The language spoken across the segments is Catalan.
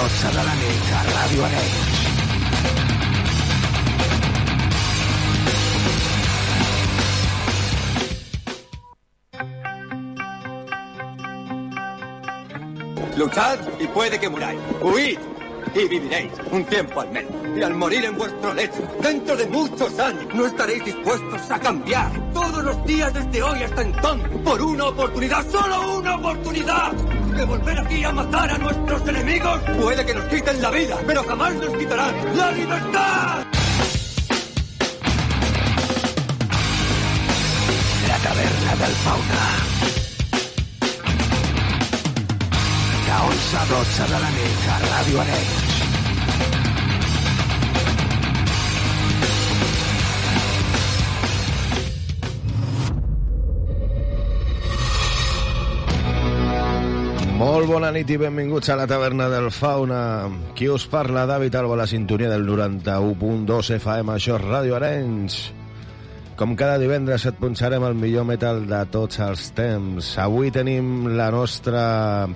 11 a 12 de la nit a Ràdio Arenys. Luchad y puede que muráis. Huid y viviréis un tiempo al menos. Y al morir en vuestro lecho, dentro de muchos años, no estaréis dispuestos a cambiar todos los días desde hoy hasta entonces por una oportunidad, solo una oportunidad de volver aquí a matar a nuestros enemigos. Puede que nos quiten la vida, pero jamás nos quitarán la libertad. La taverna del fauna. De 11 a 12 de la nit a Ràdio. Molt bona nit i benvinguts a la taverna del Fauna. Qui us parla, David Alba, la sintonia del 91.2 FM, això és Ràdio Arenys. Com cada divendres et punxarem el millor metal de tots els temps. Avui tenim la nostra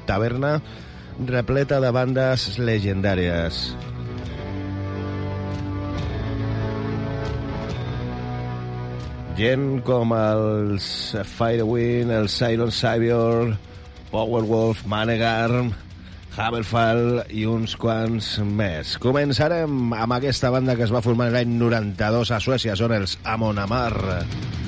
taverna repleta de bandes legendàries. Gent com els Firewind, el Siren Savior, Powerwolf, Manegarm, Haberfall i uns quants més. Començarem amb aquesta banda que es va formar l'any 92 a Suècia, són els Amon Amar. Seat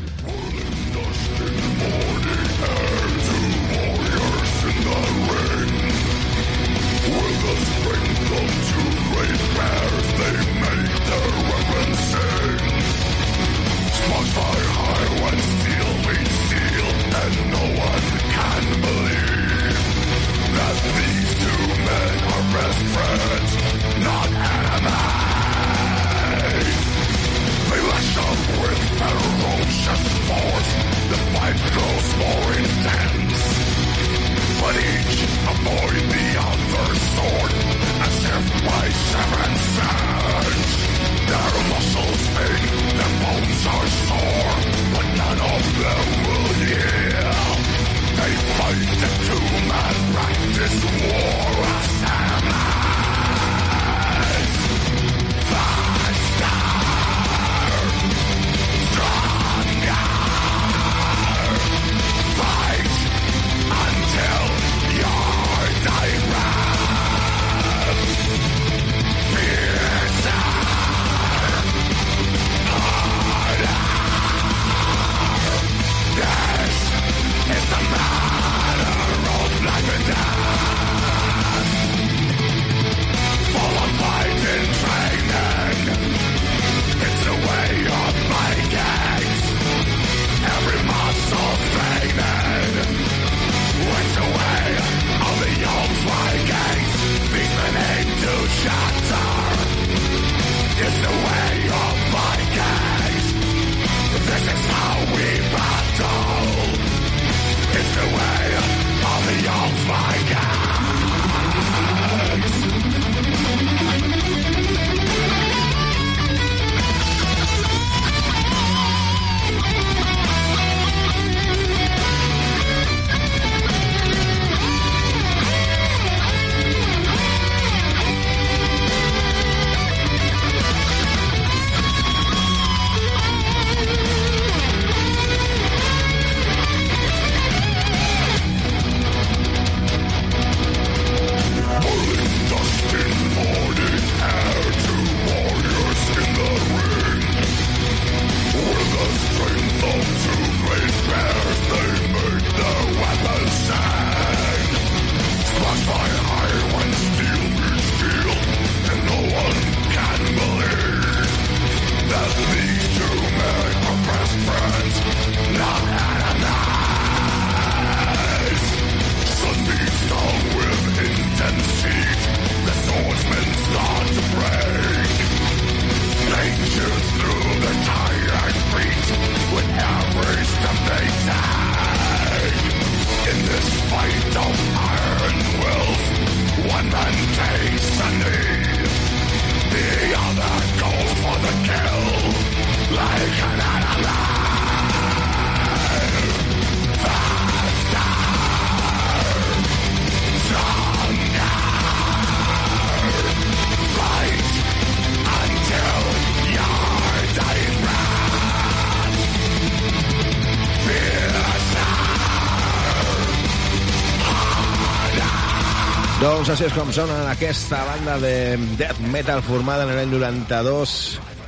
Doncs així és com sona aquesta banda de death metal formada en l'any 92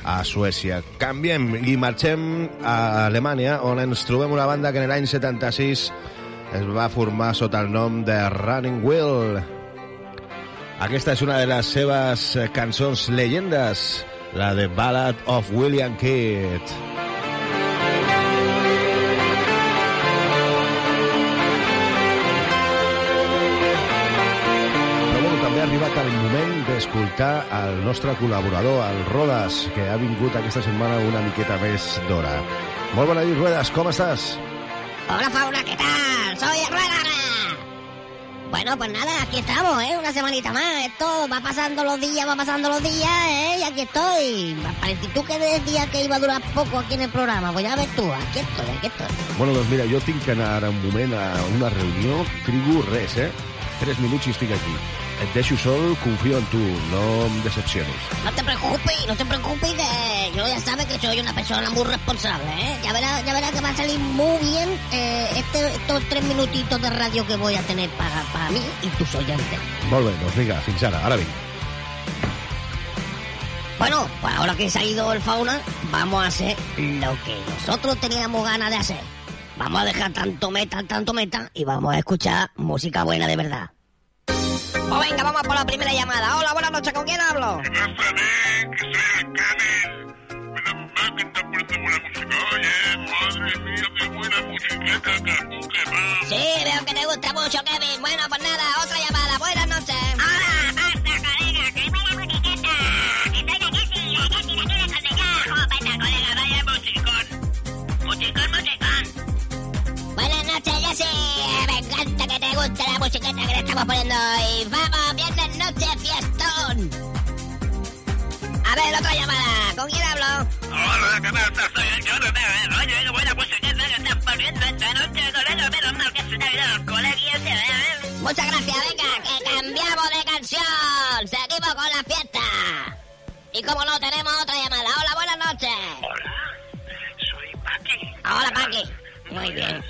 a Suècia. Canviem i marxem a Alemanya, on ens trobem una banda que en l'any 76 es va formar sota el nom de Running Wheel. Aquesta és una de les seves cançons llegendes, la de Ballad of William Kidd. Moment d'escoltar el nostre col·laborador, el Rodas, que ha vingut aquesta setmana una miqueta més d'hora. Molt bona nit, Ruedas, ¿cómo estás? Hola, Fauna, ¿qué tal? Soy Ruedas. Bueno, pues nada, aquí estamos, ¿eh? Una semanita más. Esto va pasando los días, va pasando los días, ¿eh? Y aquí estoy. Parece tú que decías que iba a durar poco aquí en el programa. Pues ya ves tú, aquí estoy, aquí estoy. Bueno, doncs mira, jo tinc que anar un moment a una reunió, trigo res, eh? Tres minuts i estic aquí. Deixo sol, confío en tu, no em decepciones. No te preocupes, no te preocupes, que yo ya sabes que soy una persona muy responsable, ¿eh? Ya verás, ya verás que va a salir muy bien eh, este, estos tres minutitos de radio que voy a tener para, para mí y tus oyentes. Molt bé, doncs vinga, fins ara, ara vinc. Bueno, pues ahora que se ha ido el fauna, vamos a hacer lo que nosotros teníamos ganas de hacer. Vamos a dejar tanto metal, tanto metal y vamos a escuchar música buena de verdad. Pues venga, vamos por la primera llamada. Hola, buenas noches, ¿con quién hablo? soy. Sí, veo que te gusta mucho, Kevin. Bueno, pues nada, otra llamada. Buenas noches. Hola, basta, colega, que buena musiqueta. Que soy la Jessie, la Jessie de aquí de Cornellá. Jopeta, colega, vaya. Musicón, musicón. Buenas noches, Jessie. Me encanta que te guste la musiqueta que le estamos poniendo hoy. Y como no, tenemos otra llamada. Hola, buenas noches. Hola, soy Paqui. Hola, Paqui. Muy bien.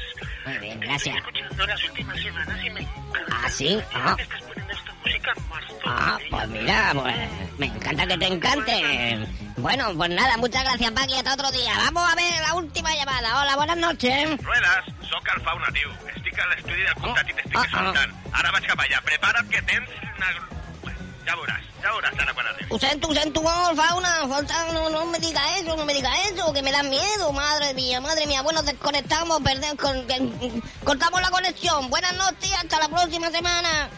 Muy bien, gracias. escuchando las últimas semanas y me encanta. ¿Ah, sí? Ah, Estás poniendo esta música más ah, pues mira, pues me encanta que te encante. Bueno, pues nada, muchas gracias, Paqui. Hasta otro día. Vamos a ver la última llamada. Hola, buenas noches. Ruedas, soc el fauna, tio. Estic a l'estudi del comtat i t'estic Ah, ah. escoltant. Ara vaig cap allà. Prepara't que tens una... Veuràs, ja veuràs ara quan arribi. Ho sento, ho sento molt, fauna. Falta- No, me diga eso, no me diga eso, que me da miedo. Madre mía, madre mía. Bueno, desconectamos, con- cortamos la conexión. Buenas noches, hasta la próxima semana.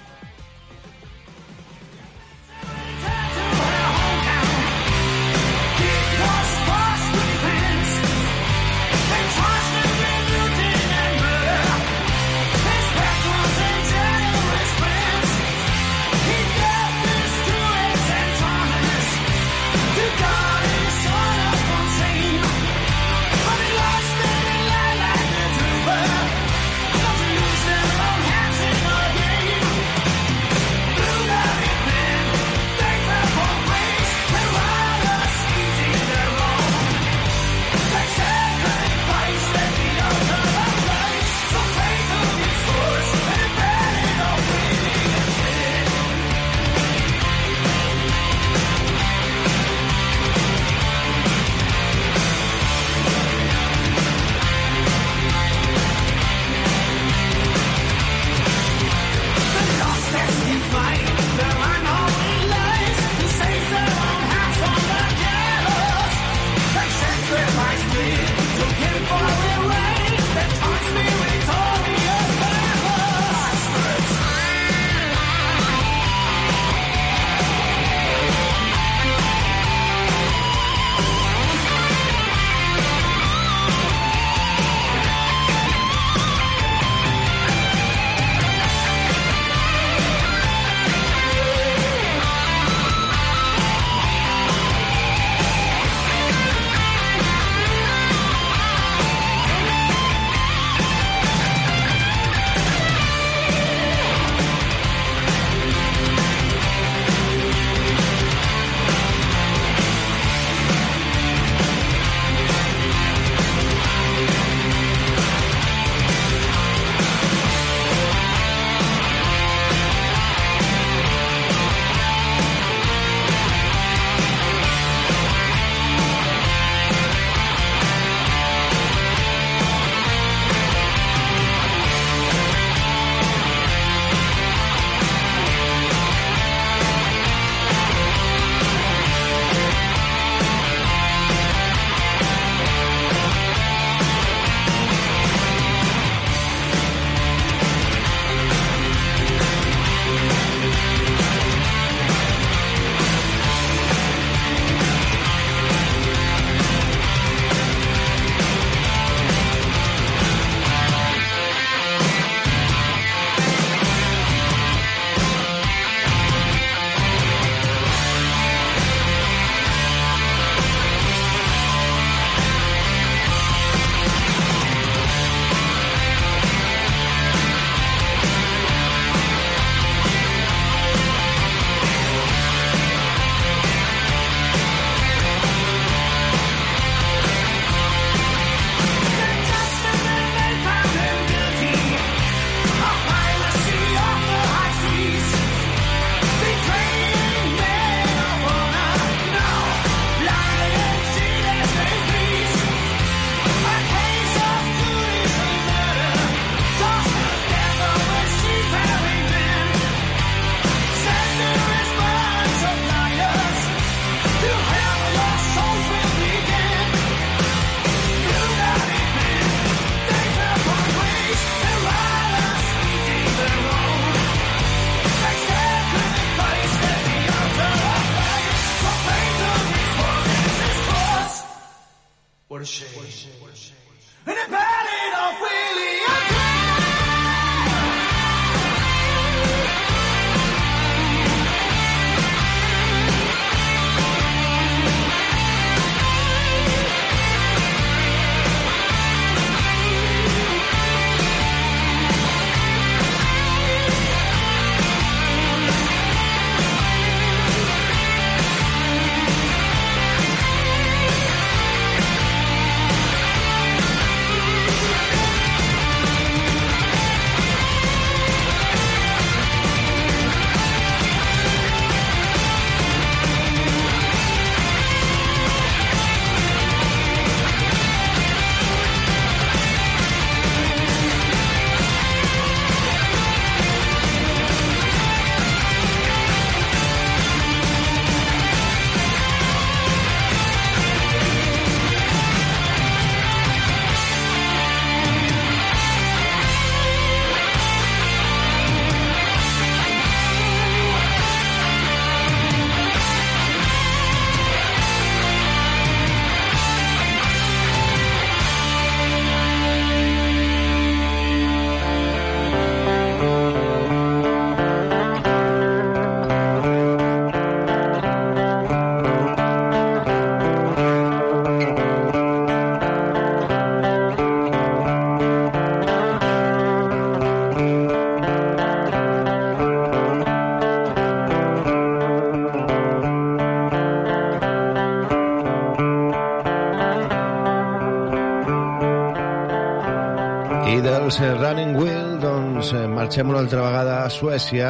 Running Wheel, doncs, eh, marxem una altra vegada a Suècia,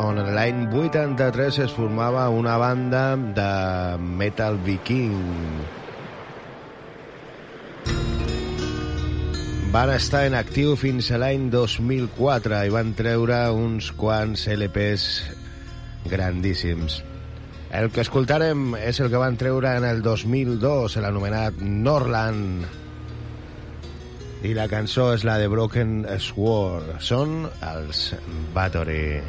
on l'any 83 es formava una banda de metal viking. Van estar en actiu fins a l'any 2004 i van treure uns quants LPs grandíssims. El que escoltarem és el que van treure en el 2002, l'anomenat Norland. I la cançó és la de Broken Sword. Són els Battery.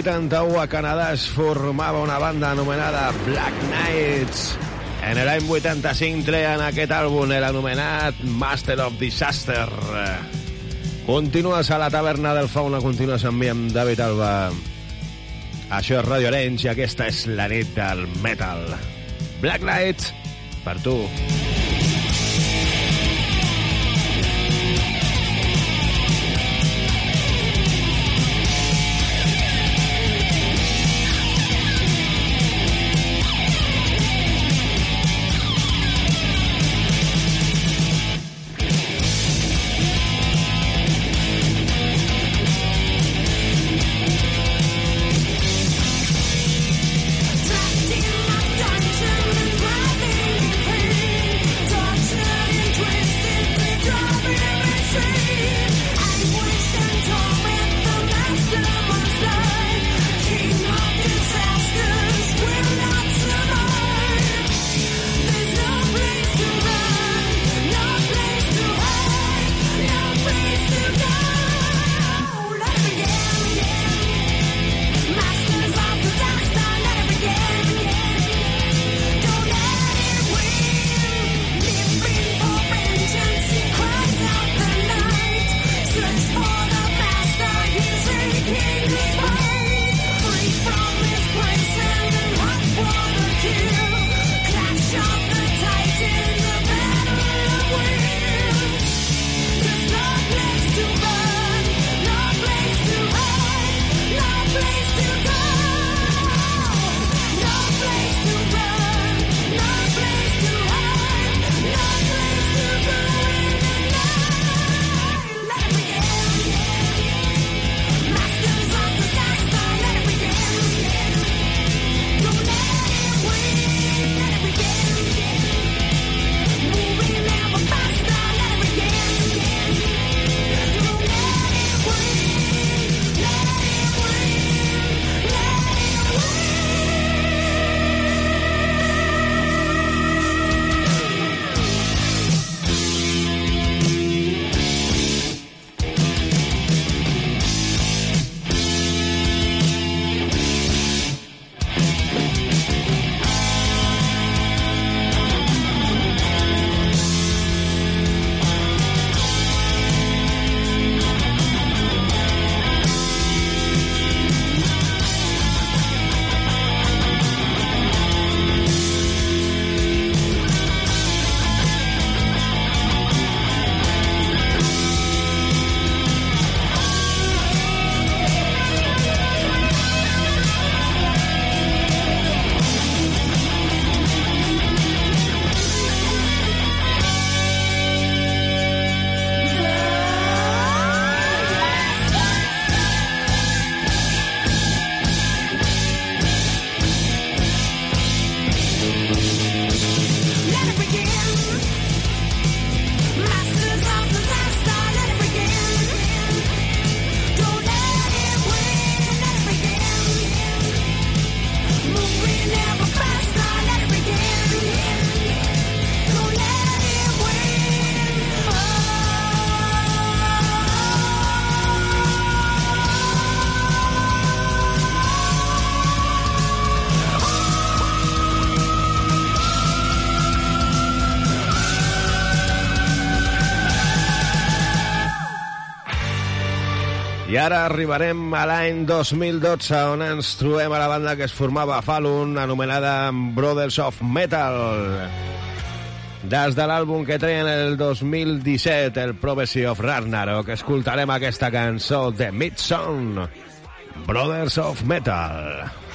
81 a Canadà es formava una banda anomenada Black Knights. En l'any 85 treien aquest àlbum, anomenat Master of Disaster. Continues a la taverna del Fauna, continues amb mi, amb David Alba. Això és Radio Arenys i aquesta és la nit del metal. Black Knights, per tu. Trapped ara arribarem a l'any 2012, on ens trobem a la banda que es formava a Falun, anomenada Brothers of Metal. Des de l'àlbum que treien el 2017, el Prophecy of Ragnarok, escoltarem aquesta cançó de Midsong, Brothers of Metal.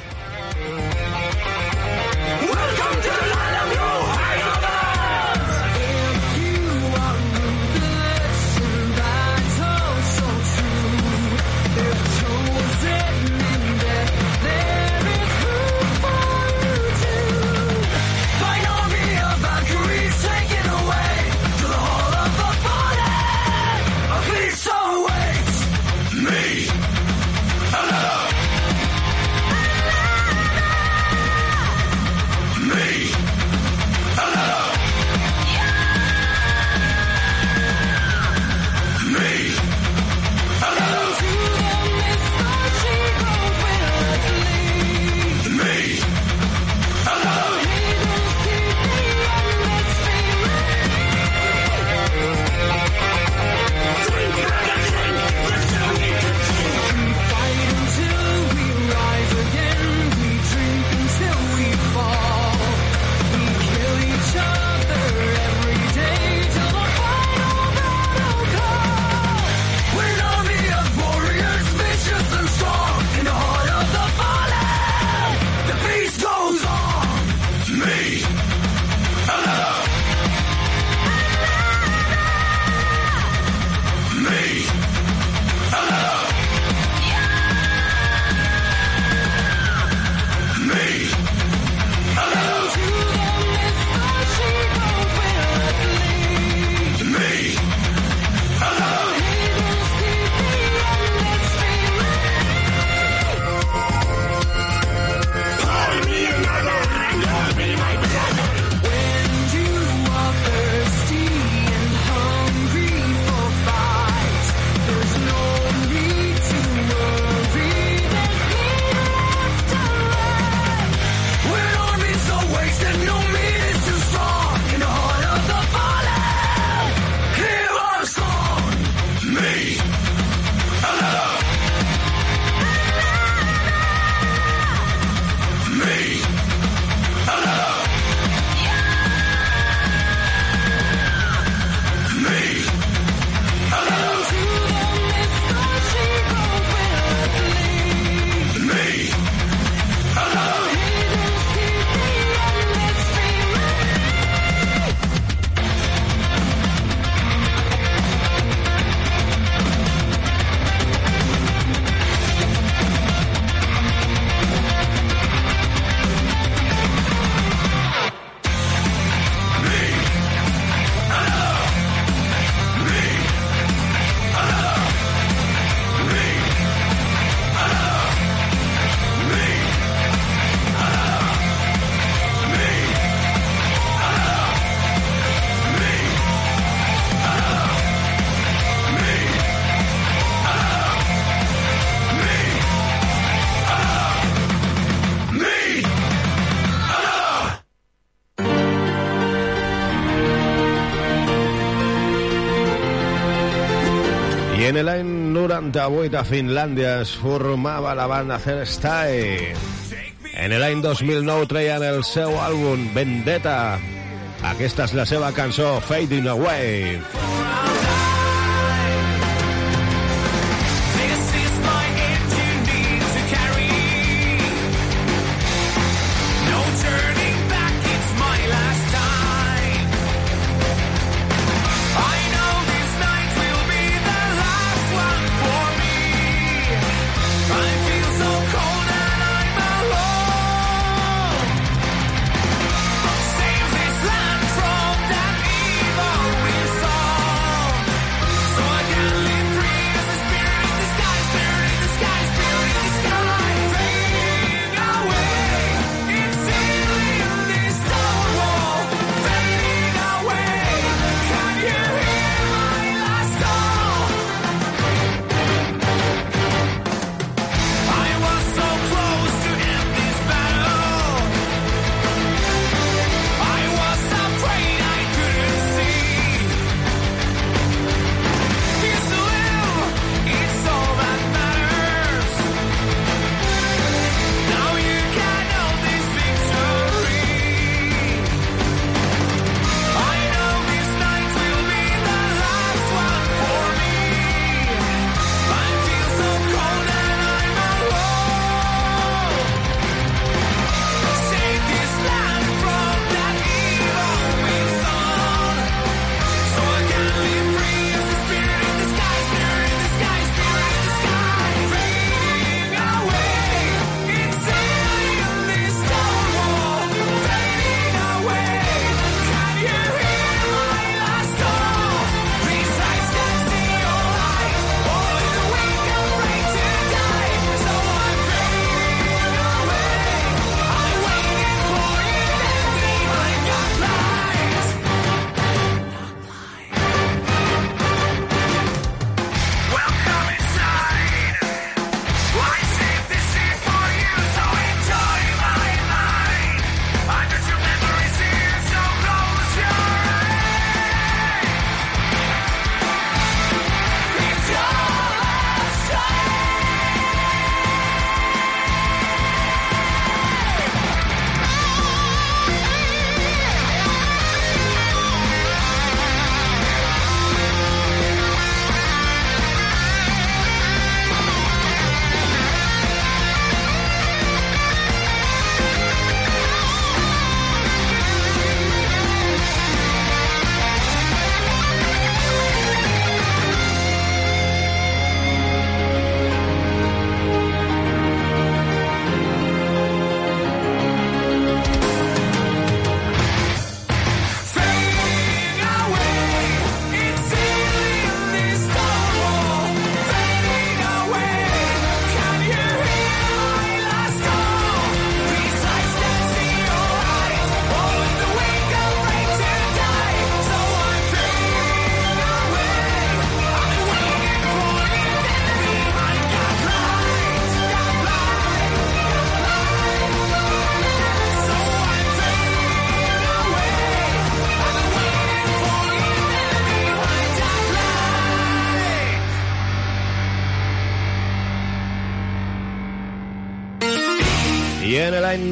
80 vuelta Finlandia formava la banda Hairstyle. En l'any 2009 treien el seu àlbum Vendetta. Aquesta és la seva cançó Fading Away.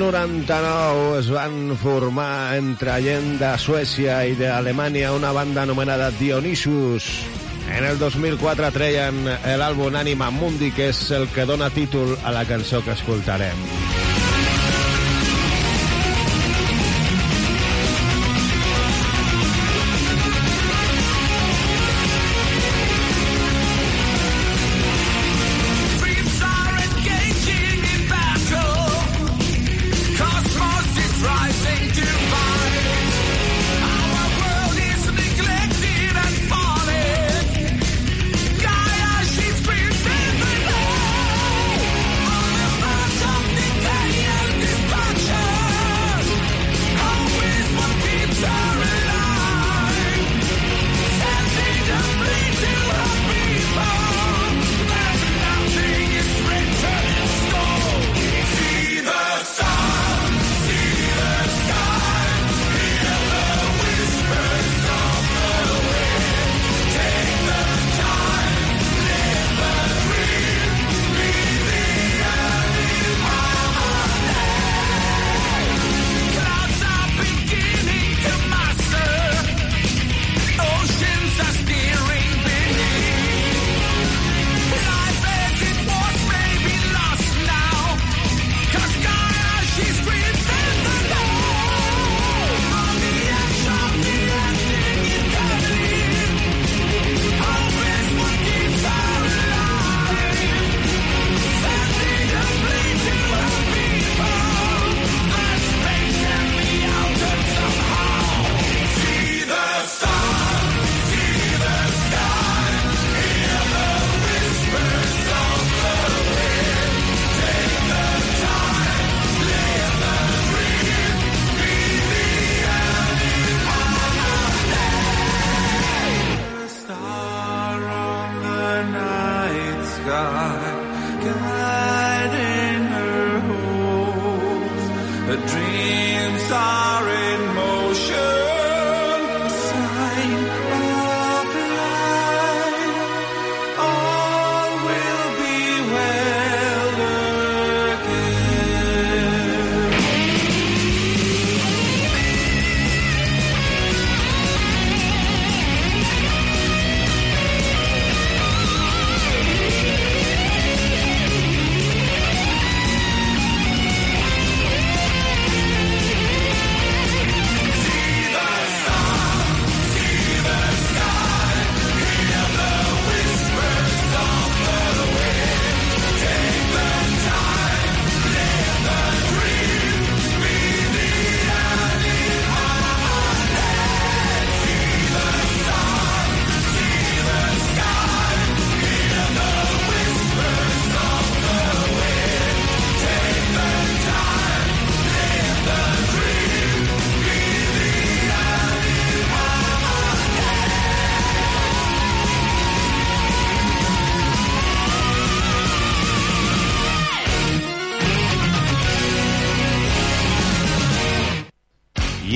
99 es van formar entre gent de Suècia i d'Alemanya una banda anomenada Dionysus. En el 2004 treien l'àlbum Anima Mundi, que és el que dona títol a la cançó que escoltarem.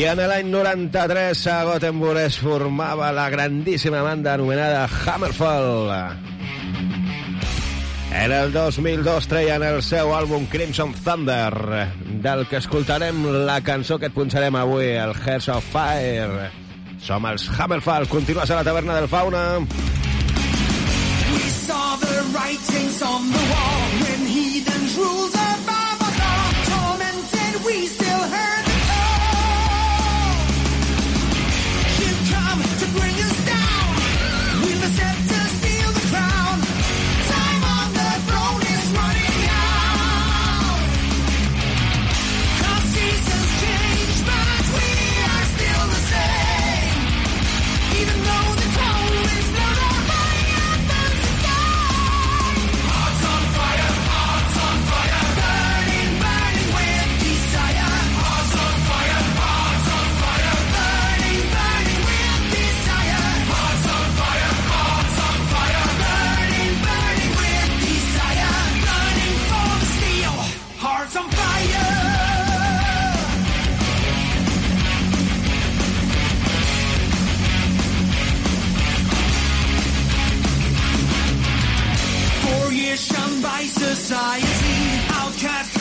en l'any 93 a Gothenburg es formava la grandíssima banda anomenada Hammerfall. En el 2002 treien el seu àlbum Crimson Thunder, del que escoltarem la cançó que et punxarem avui, el Hearts of Fire. Som els Hammerfall, continues a la taverna del Fauna. We saw the writings on the wall when heathens ruled by society, outcast.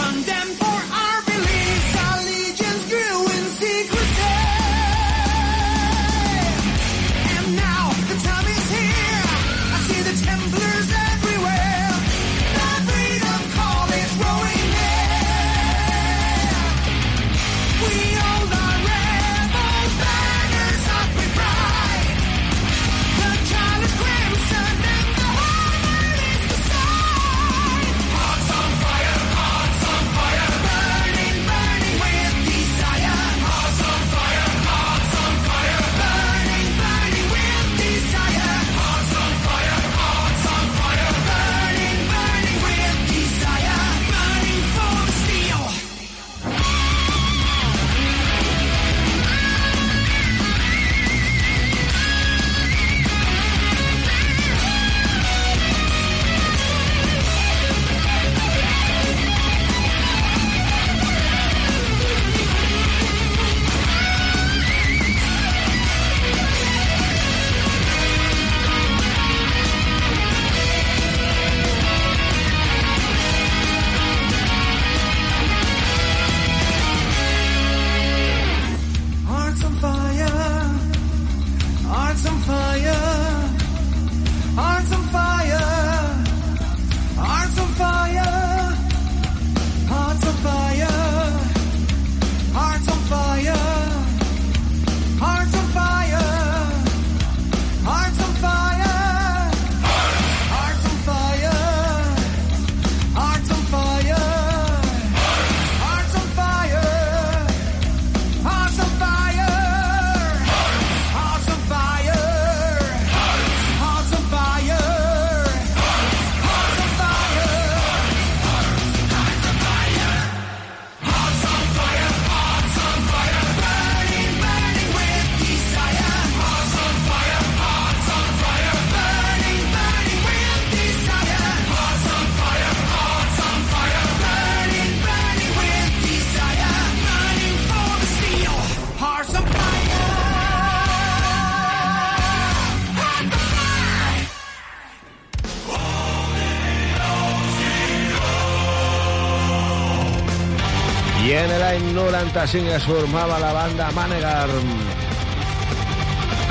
1995 es formava la banda Manegar.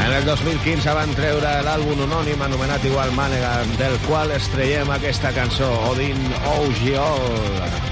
En el 2015 van treure l'àlbum anònim anomenat igual Manegar, del qual estrellem aquesta cançó, Odin Ogiol.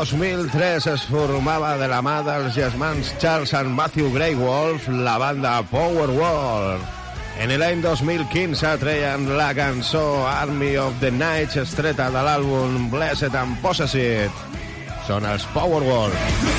2003 es formava de la mà dels germans Charles and Matthew Grey Wolf la banda Powerwall. En l'any 2015 treien la cançó Army of the Nights estreta de l'àlbum Blessed and Possessed. Són els Powerwall. Better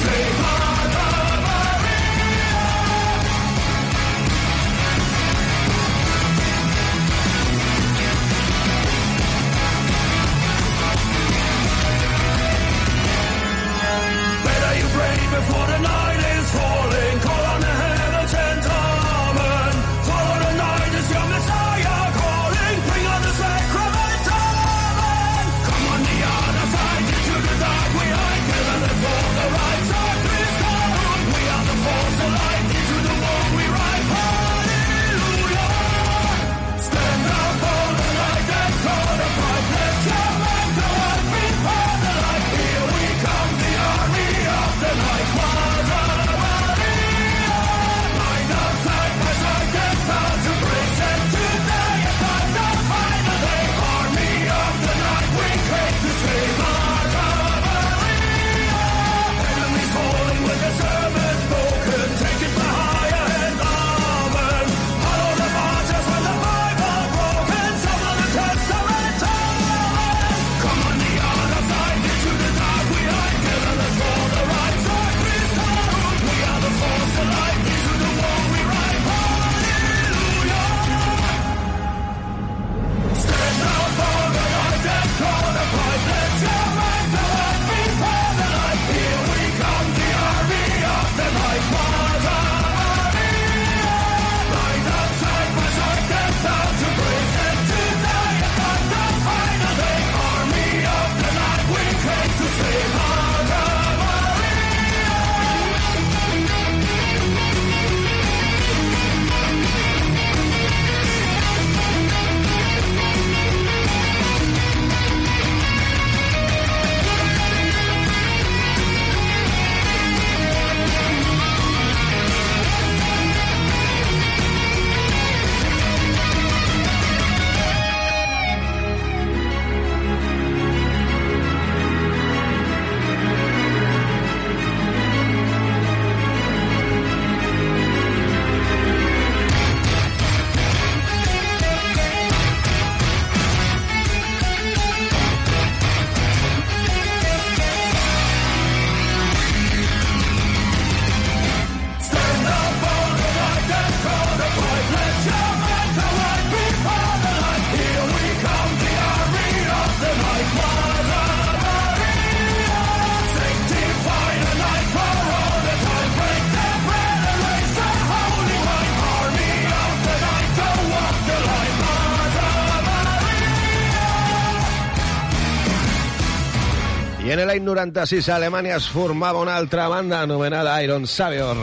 l'any 96 a Alemanya es formava una altra banda anomenada Iron Savior.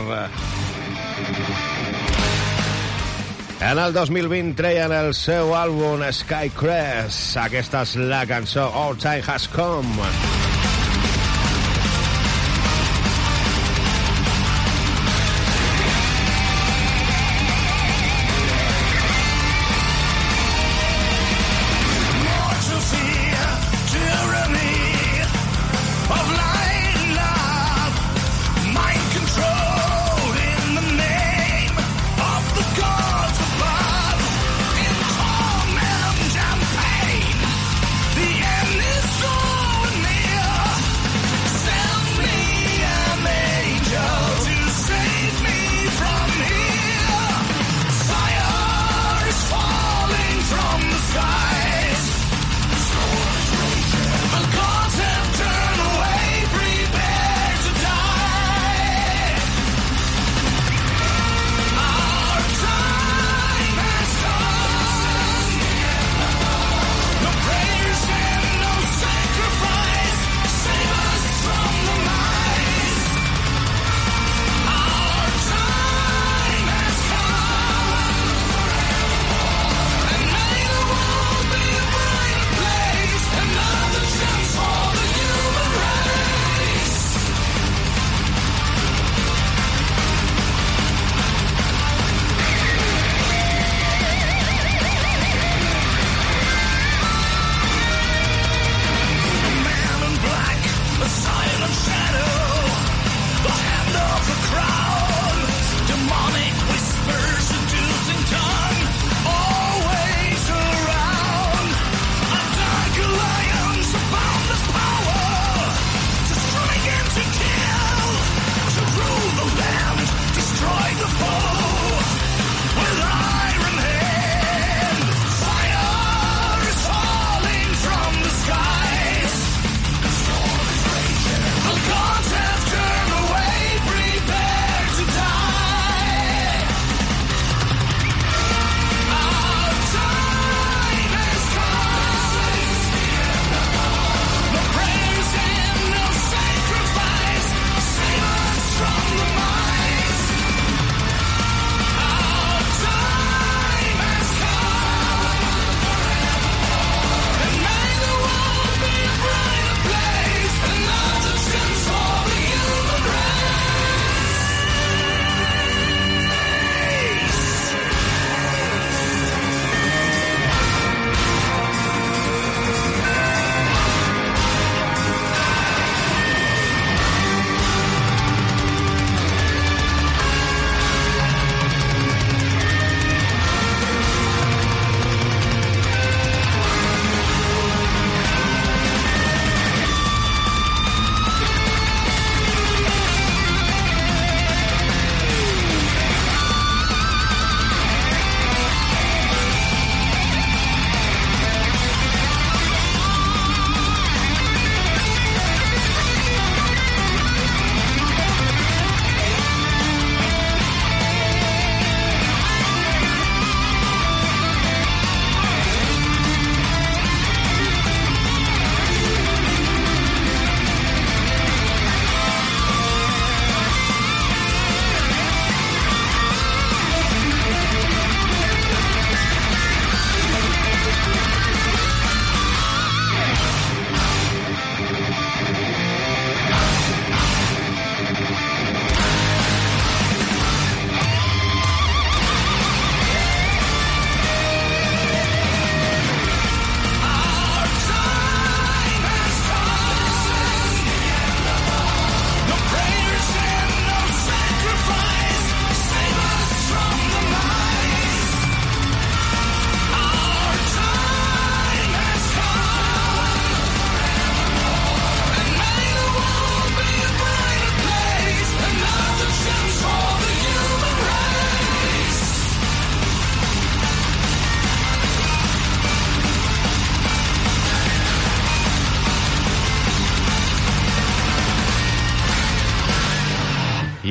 En el 2020 treien el seu àlbum Skycrest. Aquesta és la cançó All Time Has Come.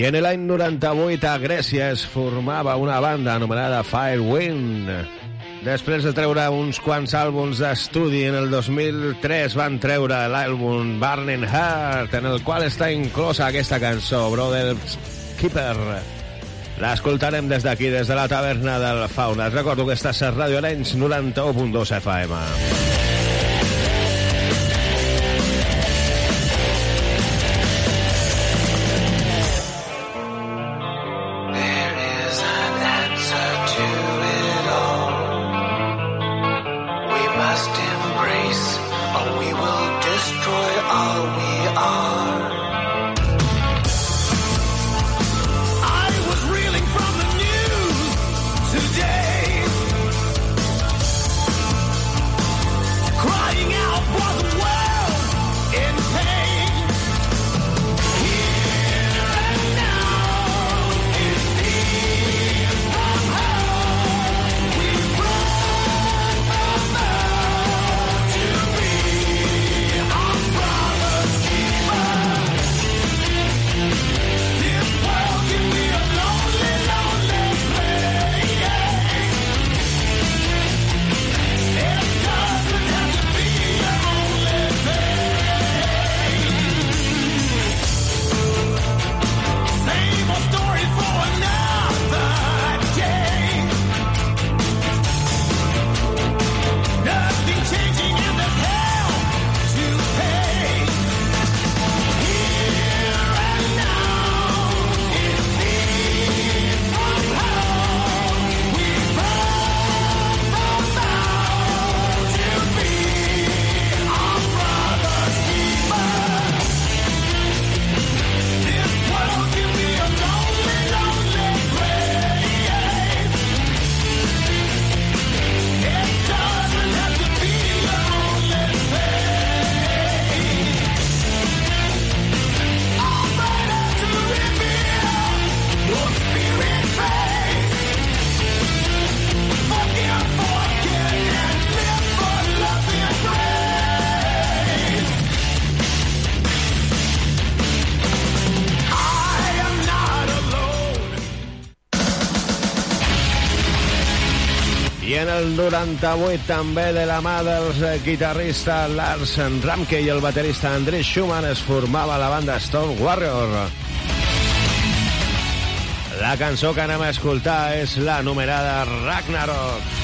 En l'any 98 a Grècia es formava una banda anomenada Firewind. Després de treure uns quants àlbums d'estudi, en el 2003 van treure l'àlbum Burning Heart, en el qual està inclosa aquesta cançó, Brothers Keeper. L'escoltarem des d'aquí, des de la taverna del Fauna. Et recordo que estàs a Radio Arenys 91.2 FM. 98 també de la mà dels eh, guitarristes Lars Ramke i el baterista Andrés Schumann es formava la banda Stone Warrior. La cançó que anem a escoltar és la numerada Ragnarok.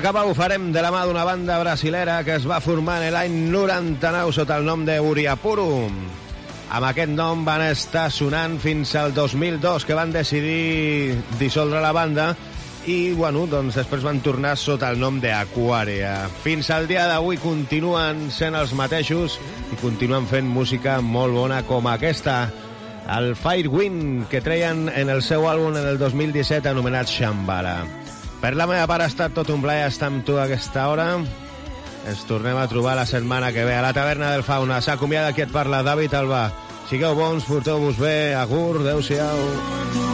Acabar ho farem de la mà d'una banda brasilera que es va formar en l'any 99 sota el nom de Uriapuru. Amb aquest nom van estar sonant fins al 2002, que van decidir dissoldre la banda i, bueno, doncs després van tornar sota el nom d'Aquaria. Fins al dia d'avui continuen sent els mateixos i continuen fent música molt bona com aquesta, el Firewind, que treien en el seu àlbum en el 2017 anomenat Shambhala. Per la meva part ha estat tot un plaer estar amb tu a aquesta hora. Ens tornem a trobar la setmana que ve a la taverna del Fauna. S'acomiada qui et parla, David Alba. Sigueu bons, porteu-vos bé, agur, adeu-siau. Els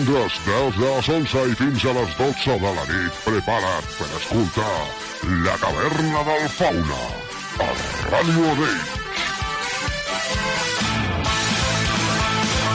divendres, des de les 11 i fins a les 12 de la nit, prepara't per escoltar La Taverna del Fauna, a Ràdio Deix.